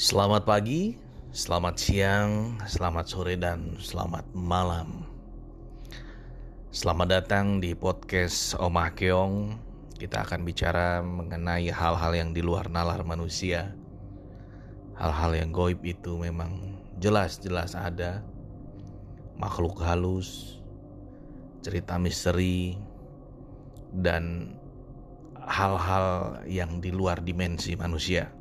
Selamat pagi, selamat siang, selamat sore, dan selamat malam. Selamat datang di podcast Omah Keong. Kita akan bicara mengenai hal-hal yang di luar nalar manusia. Hal-hal yang goib itu memang jelas-jelas ada. Makhluk halus, cerita misteri, dan hal-hal yang di luar dimensi manusia.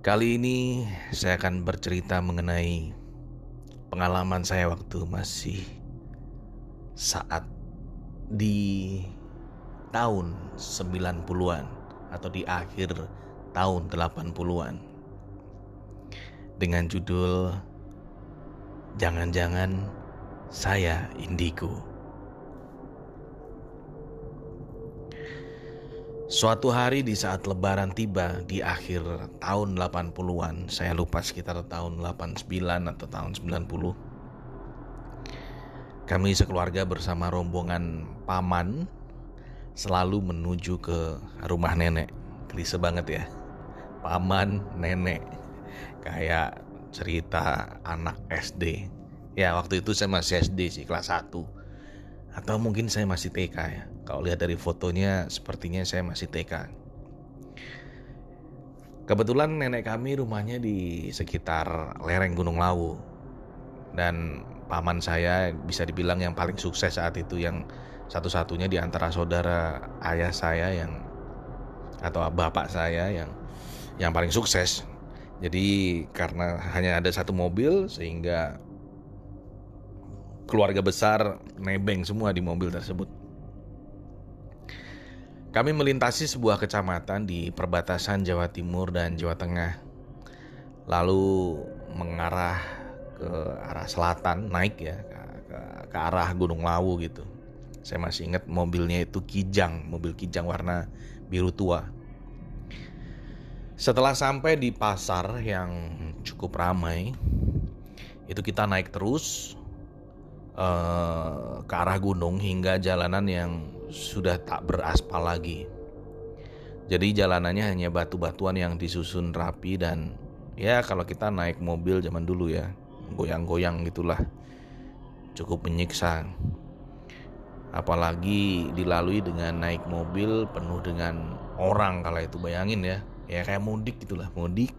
Kali ini saya akan bercerita mengenai pengalaman saya waktu masih saat di tahun 90-an atau di akhir tahun 80-an dengan judul Jangan-jangan saya indigo. Suatu hari di saat lebaran tiba di akhir tahun 80-an, saya lupa sekitar tahun 89 atau tahun 90. Kami sekeluarga bersama rombongan paman selalu menuju ke rumah nenek. Klise banget ya. Paman, nenek. Kayak cerita anak SD. Ya, waktu itu saya masih SD sih, kelas 1 atau mungkin saya masih TK ya. Kalau lihat dari fotonya sepertinya saya masih TK. Kebetulan nenek kami rumahnya di sekitar lereng Gunung Lawu. Dan paman saya bisa dibilang yang paling sukses saat itu yang satu-satunya di antara saudara ayah saya yang atau bapak saya yang yang paling sukses. Jadi karena hanya ada satu mobil sehingga keluarga besar nebeng semua di mobil tersebut. Kami melintasi sebuah kecamatan di perbatasan Jawa Timur dan Jawa Tengah. Lalu mengarah ke arah selatan, naik ya ke, ke, arah Gunung Lawu gitu. Saya masih ingat mobilnya itu Kijang, mobil Kijang warna biru tua. Setelah sampai di pasar yang cukup ramai, itu kita naik terus uh, ke arah gunung hingga jalanan yang sudah tak beraspal lagi. Jadi jalanannya hanya batu-batuan yang disusun rapi dan ya kalau kita naik mobil zaman dulu ya goyang-goyang gitulah cukup menyiksa. Apalagi dilalui dengan naik mobil penuh dengan orang kalau itu bayangin ya ya kayak mudik gitulah mudik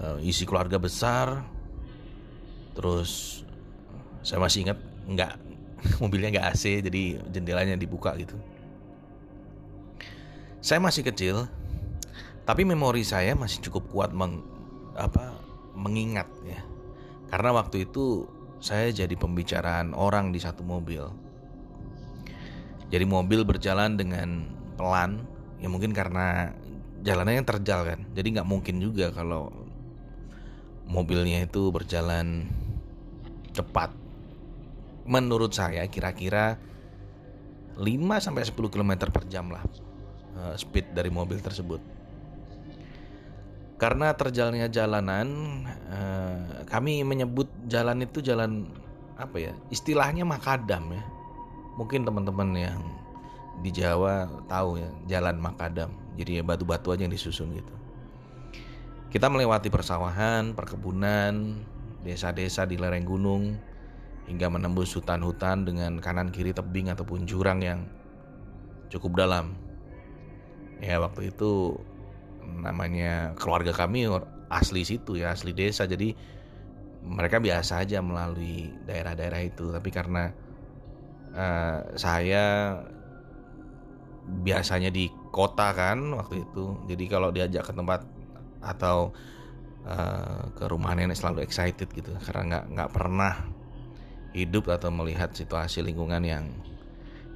uh, isi keluarga besar terus saya masih ingat nggak mobilnya nggak AC jadi jendelanya dibuka gitu. Saya masih kecil tapi memori saya masih cukup kuat meng, apa mengingat ya. Karena waktu itu saya jadi pembicaraan orang di satu mobil. Jadi mobil berjalan dengan pelan ya mungkin karena jalanannya terjal kan. Jadi nggak mungkin juga kalau mobilnya itu berjalan cepat menurut saya kira-kira 5 sampai 10 km per jam lah uh, speed dari mobil tersebut. Karena terjalannya jalanan, uh, kami menyebut jalan itu jalan apa ya? Istilahnya makadam ya. Mungkin teman-teman yang di Jawa tahu ya, jalan makadam. Jadi ya batu-batu aja yang disusun gitu. Kita melewati persawahan, perkebunan, desa-desa di lereng gunung, hingga menembus hutan-hutan dengan kanan kiri tebing ataupun jurang yang cukup dalam. Ya waktu itu namanya keluarga kami asli situ ya asli desa. Jadi mereka biasa aja melalui daerah-daerah itu. Tapi karena uh, saya biasanya di kota kan waktu itu. Jadi kalau diajak ke tempat atau uh, ke rumah nenek selalu excited gitu. Karena nggak nggak pernah hidup atau melihat situasi lingkungan yang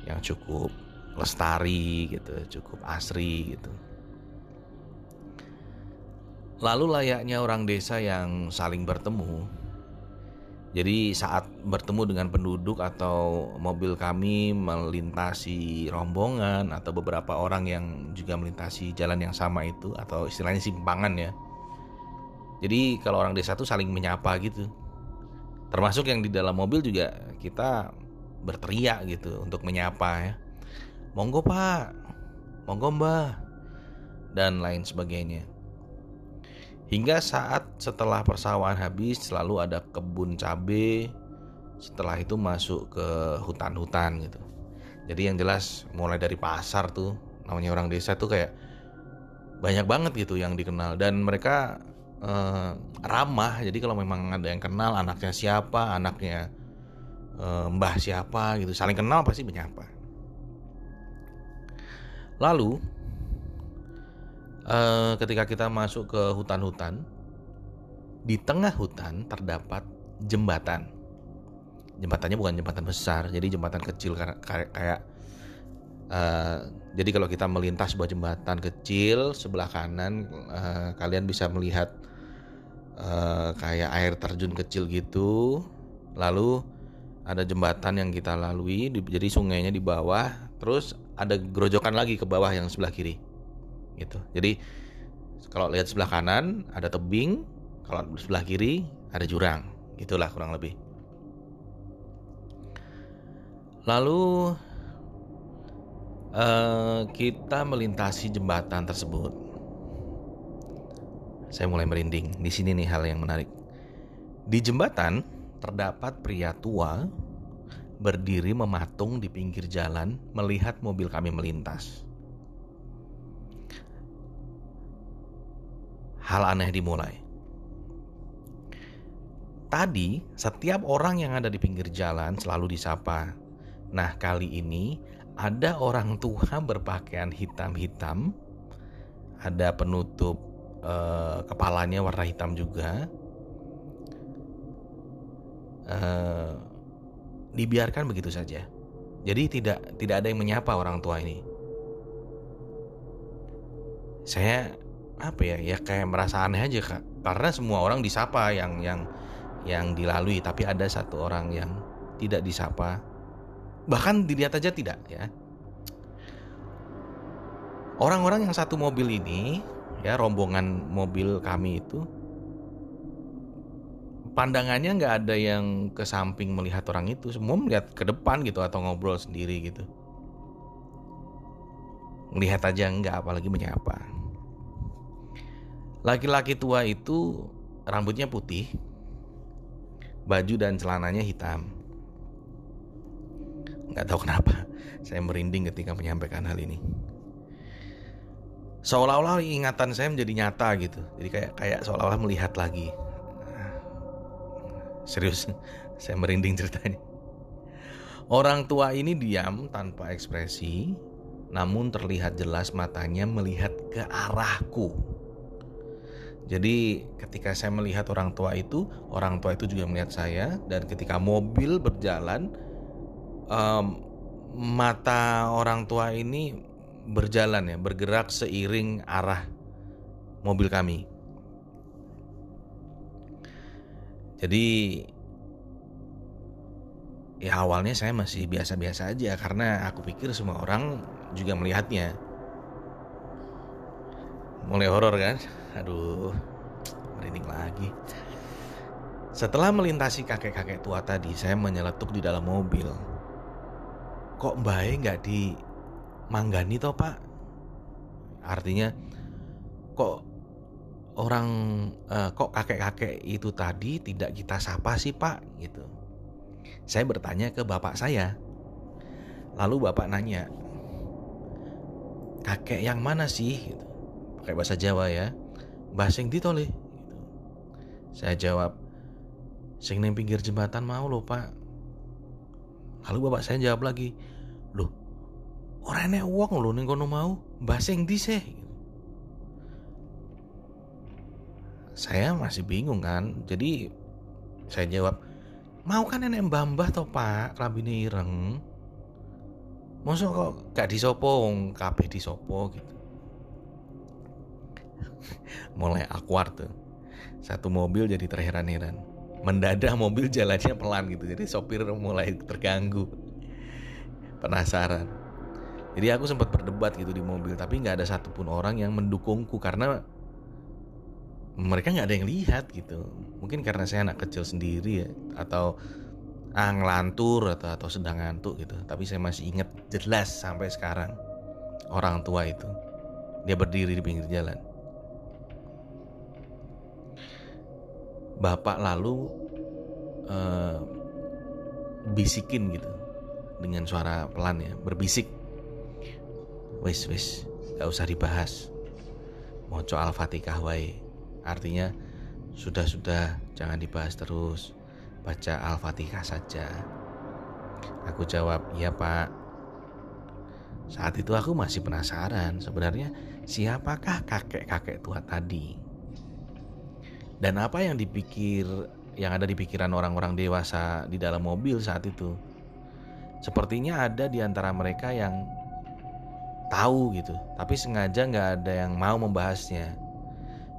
yang cukup lestari gitu, cukup asri gitu. Lalu layaknya orang desa yang saling bertemu. Jadi saat bertemu dengan penduduk atau mobil kami melintasi rombongan atau beberapa orang yang juga melintasi jalan yang sama itu atau istilahnya simpangan ya. Jadi kalau orang desa tuh saling menyapa gitu termasuk yang di dalam mobil juga kita berteriak gitu untuk menyapa ya. Monggo pak. Monggo mbah. Dan lain sebagainya. Hingga saat setelah persawahan habis selalu ada kebun cabe. Setelah itu masuk ke hutan-hutan gitu. Jadi yang jelas mulai dari pasar tuh namanya orang desa tuh kayak banyak banget gitu yang dikenal. Dan mereka eh, ramah. Jadi kalau memang ada yang kenal anaknya siapa, anaknya eh, mbah siapa gitu, saling kenal pasti menyapa. Lalu eh, ketika kita masuk ke hutan-hutan, di tengah hutan terdapat jembatan. Jembatannya bukan jembatan besar, jadi jembatan kecil kayak kayak uh, jadi kalau kita melintas sebuah jembatan kecil sebelah kanan uh, kalian bisa melihat uh, kayak air terjun kecil gitu. Lalu ada jembatan yang kita lalui, jadi sungainya di bawah, terus ada gerojokan lagi ke bawah yang sebelah kiri. Gitu. Jadi kalau lihat sebelah kanan ada tebing, kalau sebelah kiri ada jurang. Gitulah kurang lebih. Lalu uh, kita melintasi jembatan tersebut. Saya mulai merinding. Di sini nih hal yang menarik. Di jembatan terdapat pria tua berdiri mematung di pinggir jalan melihat mobil kami melintas. Hal aneh dimulai. Tadi, setiap orang yang ada di pinggir jalan selalu disapa, Nah, kali ini ada orang tua berpakaian hitam-hitam, ada penutup uh, kepalanya warna hitam juga. Uh, dibiarkan begitu saja. Jadi tidak tidak ada yang menyapa orang tua ini. Saya apa ya ya kayak merasa aneh aja kak karena semua orang disapa yang yang yang dilalui tapi ada satu orang yang tidak disapa bahkan dilihat aja tidak ya orang-orang yang satu mobil ini ya rombongan mobil kami itu pandangannya nggak ada yang ke samping melihat orang itu. Semua melihat ke depan gitu atau ngobrol sendiri gitu. Melihat aja nggak apalagi menyapa. Laki-laki tua itu rambutnya putih baju dan celananya hitam. Nggak tahu kenapa, saya merinding ketika menyampaikan hal ini. Seolah-olah ingatan saya menjadi nyata gitu. Jadi kayak kayak seolah-olah melihat lagi. Serius, saya merinding ceritanya. Orang tua ini diam tanpa ekspresi, namun terlihat jelas matanya melihat ke arahku. Jadi ketika saya melihat orang tua itu, orang tua itu juga melihat saya dan ketika mobil berjalan, um, mata orang tua ini berjalan ya, bergerak seiring arah mobil kami. Jadi ya awalnya saya masih biasa-biasa aja karena aku pikir semua orang juga melihatnya. Mulai horor kan? Aduh, merinding lagi. Setelah melintasi kakek-kakek tua tadi, saya menyeletuk di dalam mobil kok baik nggak di manggani toh pak? Artinya kok orang uh, kok kakek-kakek itu tadi tidak kita sapa sih pak? Gitu. Saya bertanya ke bapak saya. Lalu bapak nanya kakek yang mana sih? Gitu. pakai bahasa Jawa ya. Bahasa yang ditoleh gitu. saya jawab sing neng pinggir jembatan mau loh pak. Lalu bapak saya jawab lagi orang enek uang lo ning kono mau bahasa yang sih? Saya masih bingung kan jadi saya jawab mau kan nenek mbah-mbah toh pak? Kelambine ireng. Masa kok gak disopo kabeh disopo? gitu. Mulai akuar tuh. Satu mobil jadi terheran-heran. Mendadak mobil jalannya pelan gitu jadi sopir mulai terganggu. Penasaran jadi aku sempat berdebat gitu di mobil tapi nggak ada satupun orang yang mendukungku karena mereka nggak ada yang lihat gitu. Mungkin karena saya anak kecil sendiri ya atau ah ngelantur atau atau sedang ngantuk gitu. Tapi saya masih ingat jelas sampai sekarang orang tua itu. Dia berdiri di pinggir jalan. Bapak lalu uh, bisikin gitu dengan suara pelan ya berbisik wis wis. Gak usah dibahas. Moco al-fatihah wae. Artinya sudah sudah. Jangan dibahas terus. Baca al-fatihah saja. Aku jawab iya pak. Saat itu aku masih penasaran sebenarnya siapakah kakek-kakek tua tadi? Dan apa yang dipikir yang ada di pikiran orang-orang dewasa di dalam mobil saat itu? Sepertinya ada di antara mereka yang tahu gitu. Tapi sengaja nggak ada yang mau membahasnya.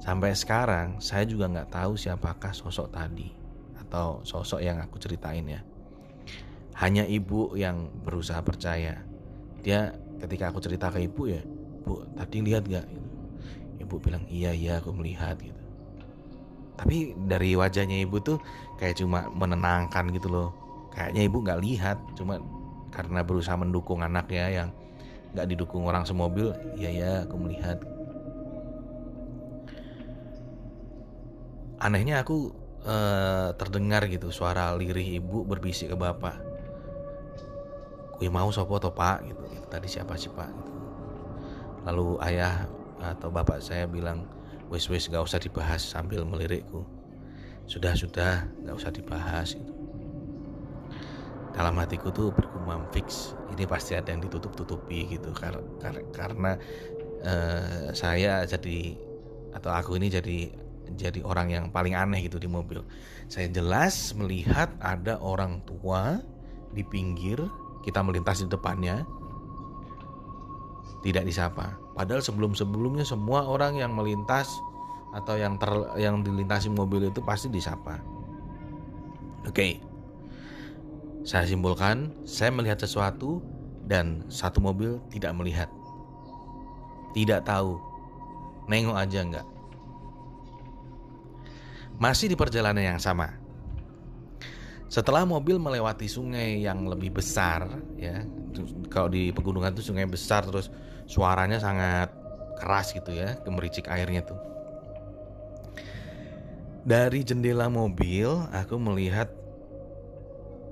Sampai sekarang saya juga nggak tahu siapakah sosok tadi atau sosok yang aku ceritain ya. Hanya ibu yang berusaha percaya. Dia ketika aku cerita ke ibu ya bu tadi lihat gak ibu bilang iya iya aku melihat gitu. Tapi dari wajahnya ibu tuh kayak cuma menenangkan gitu loh. Kayaknya ibu nggak lihat cuma karena berusaha mendukung anaknya yang nggak didukung orang semobil ya ya aku melihat. Anehnya aku uh, terdengar gitu suara lirih ibu berbisik ke bapak. Gue mau sopo atau pak? Gitu. Tadi siapa sih pak? Gitu. lalu ayah atau bapak saya bilang wes wes gak usah dibahas sambil melirikku. Sudah sudah gak usah dibahas gitu dalam hatiku tuh bergumam fix ini pasti ada yang ditutup-tutupi gitu kar kar karena uh, saya jadi atau aku ini jadi jadi orang yang paling aneh gitu di mobil. Saya jelas melihat ada orang tua di pinggir, kita melintas di depannya, tidak disapa. Padahal sebelum-sebelumnya semua orang yang melintas atau yang ter, yang dilintasi mobil itu pasti disapa. Oke. Okay. Saya simpulkan, saya melihat sesuatu dan satu mobil tidak melihat. Tidak tahu. Nengok aja enggak. Masih di perjalanan yang sama. Setelah mobil melewati sungai yang lebih besar, ya, kalau di pegunungan itu sungai besar terus suaranya sangat keras gitu ya, gemericik airnya tuh. Dari jendela mobil, aku melihat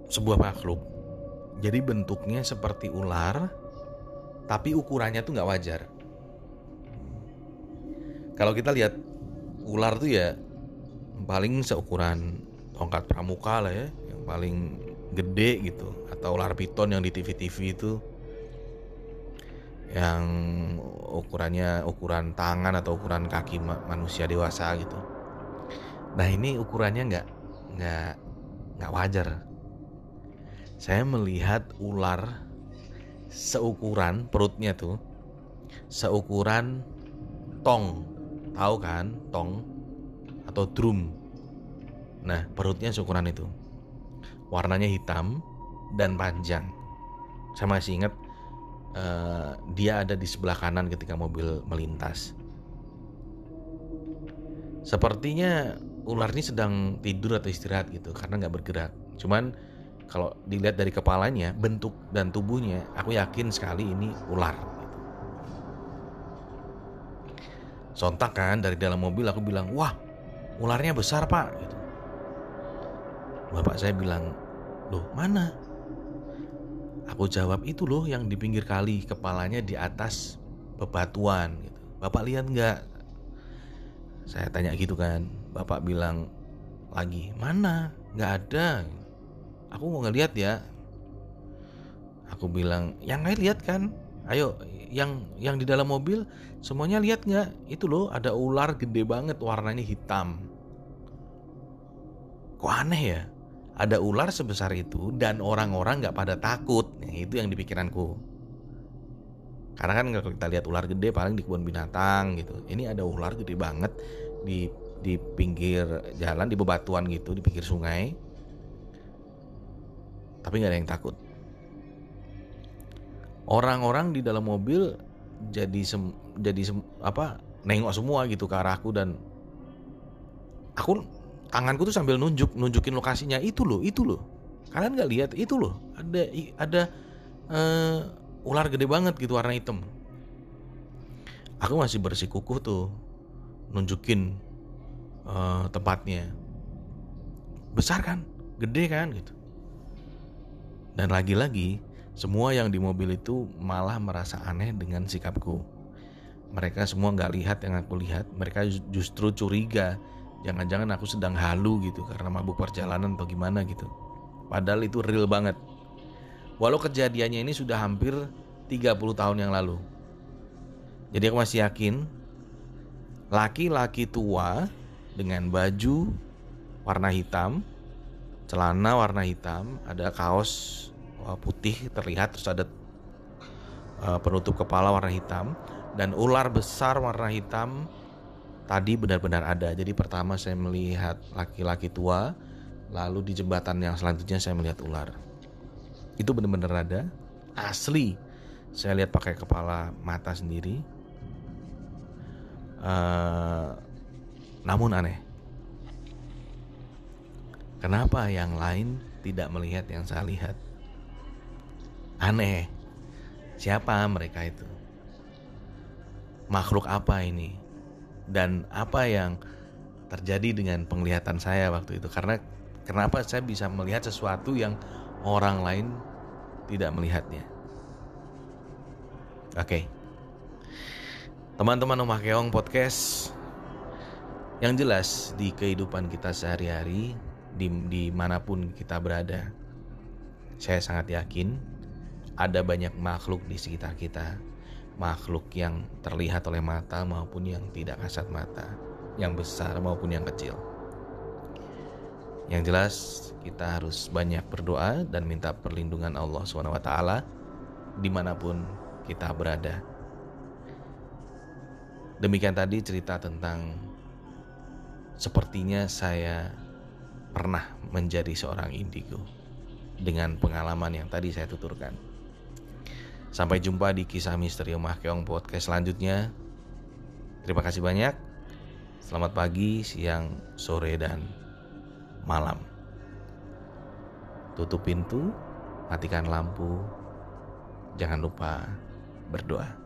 sebuah makhluk. Jadi bentuknya seperti ular, tapi ukurannya tuh nggak wajar. Kalau kita lihat ular tuh ya paling seukuran tongkat pramuka lah ya, yang paling gede gitu, atau ular piton yang di TV-TV itu yang ukurannya ukuran tangan atau ukuran kaki manusia dewasa gitu. Nah ini ukurannya nggak nggak nggak wajar saya melihat ular seukuran perutnya tuh seukuran tong. Tahu kan tong atau drum? Nah perutnya seukuran itu. Warnanya hitam dan panjang. Saya masih ingat uh, dia ada di sebelah kanan ketika mobil melintas. Sepertinya ular ini sedang tidur atau istirahat gitu karena nggak bergerak. Cuman kalau dilihat dari kepalanya, bentuk dan tubuhnya, aku yakin sekali ini ular. Gitu. Sontak kan dari dalam mobil aku bilang, wah ularnya besar pak. Gitu. Bapak saya bilang, loh mana? Aku jawab itu loh yang di pinggir kali, kepalanya di atas bebatuan. Gitu. Bapak lihat nggak? Saya tanya gitu kan. Bapak bilang lagi, mana? Nggak ada aku mau ngeliat ya. Aku bilang yang lain lihat kan? Ayo yang yang di dalam mobil semuanya lihat nggak? Itu loh ada ular gede banget warnanya hitam. Kok aneh ya? Ada ular sebesar itu dan orang-orang nggak pada takut. Nah, itu yang dipikiranku karena kan kalau kita lihat ular gede paling di kebun binatang gitu. Ini ada ular gede banget di di pinggir jalan di bebatuan gitu di pinggir sungai tapi nggak ada yang takut. Orang-orang di dalam mobil jadi sem, jadi sem, apa nengok semua gitu ke arahku dan aku tanganku tuh sambil nunjuk nunjukin lokasinya. Itu loh itu loh. Kalian nggak lihat? Itu loh. Ada ada uh, ular gede banget gitu warna hitam. Aku masih bersikukuh tuh nunjukin uh, tempatnya. Besar kan? Gede kan? Gitu dan lagi-lagi semua yang di mobil itu malah merasa aneh dengan sikapku. Mereka semua nggak lihat yang aku lihat. Mereka justru curiga jangan-jangan aku sedang halu gitu karena mabuk perjalanan atau gimana gitu. Padahal itu real banget. Walau kejadiannya ini sudah hampir 30 tahun yang lalu. Jadi aku masih yakin laki-laki tua dengan baju warna hitam, celana warna hitam, ada kaos putih terlihat terus ada uh, penutup kepala warna hitam dan ular besar warna hitam tadi benar-benar ada. Jadi pertama saya melihat laki-laki tua, lalu di jembatan yang selanjutnya saya melihat ular. Itu benar-benar ada, asli. Saya lihat pakai kepala mata sendiri Uh, namun aneh. Kenapa yang lain tidak melihat yang saya lihat? Aneh. Siapa mereka itu? Makhluk apa ini? Dan apa yang terjadi dengan penglihatan saya waktu itu? Karena kenapa saya bisa melihat sesuatu yang orang lain tidak melihatnya? Oke. Teman-teman Omah Keong Podcast Yang jelas di kehidupan kita sehari-hari di, Di mana pun kita berada. Saya sangat yakin Ada banyak makhluk di sekitar kita. Makhluk yang terlihat oleh mata maupun yang tidak kasat mata. Yang besar maupun yang kecil. Yang jelas kita harus banyak berdoa dan minta perlindungan Allah SWT Di mana pun kita berada. Demikian tadi cerita tentang sepertinya saya pernah menjadi seorang indigo dengan pengalaman yang tadi saya tuturkan. Sampai jumpa di kisah misteri Omah Keong podcast selanjutnya. Terima kasih banyak. Selamat pagi, siang, sore, dan malam. Tutup pintu, matikan lampu. Jangan lupa berdoa.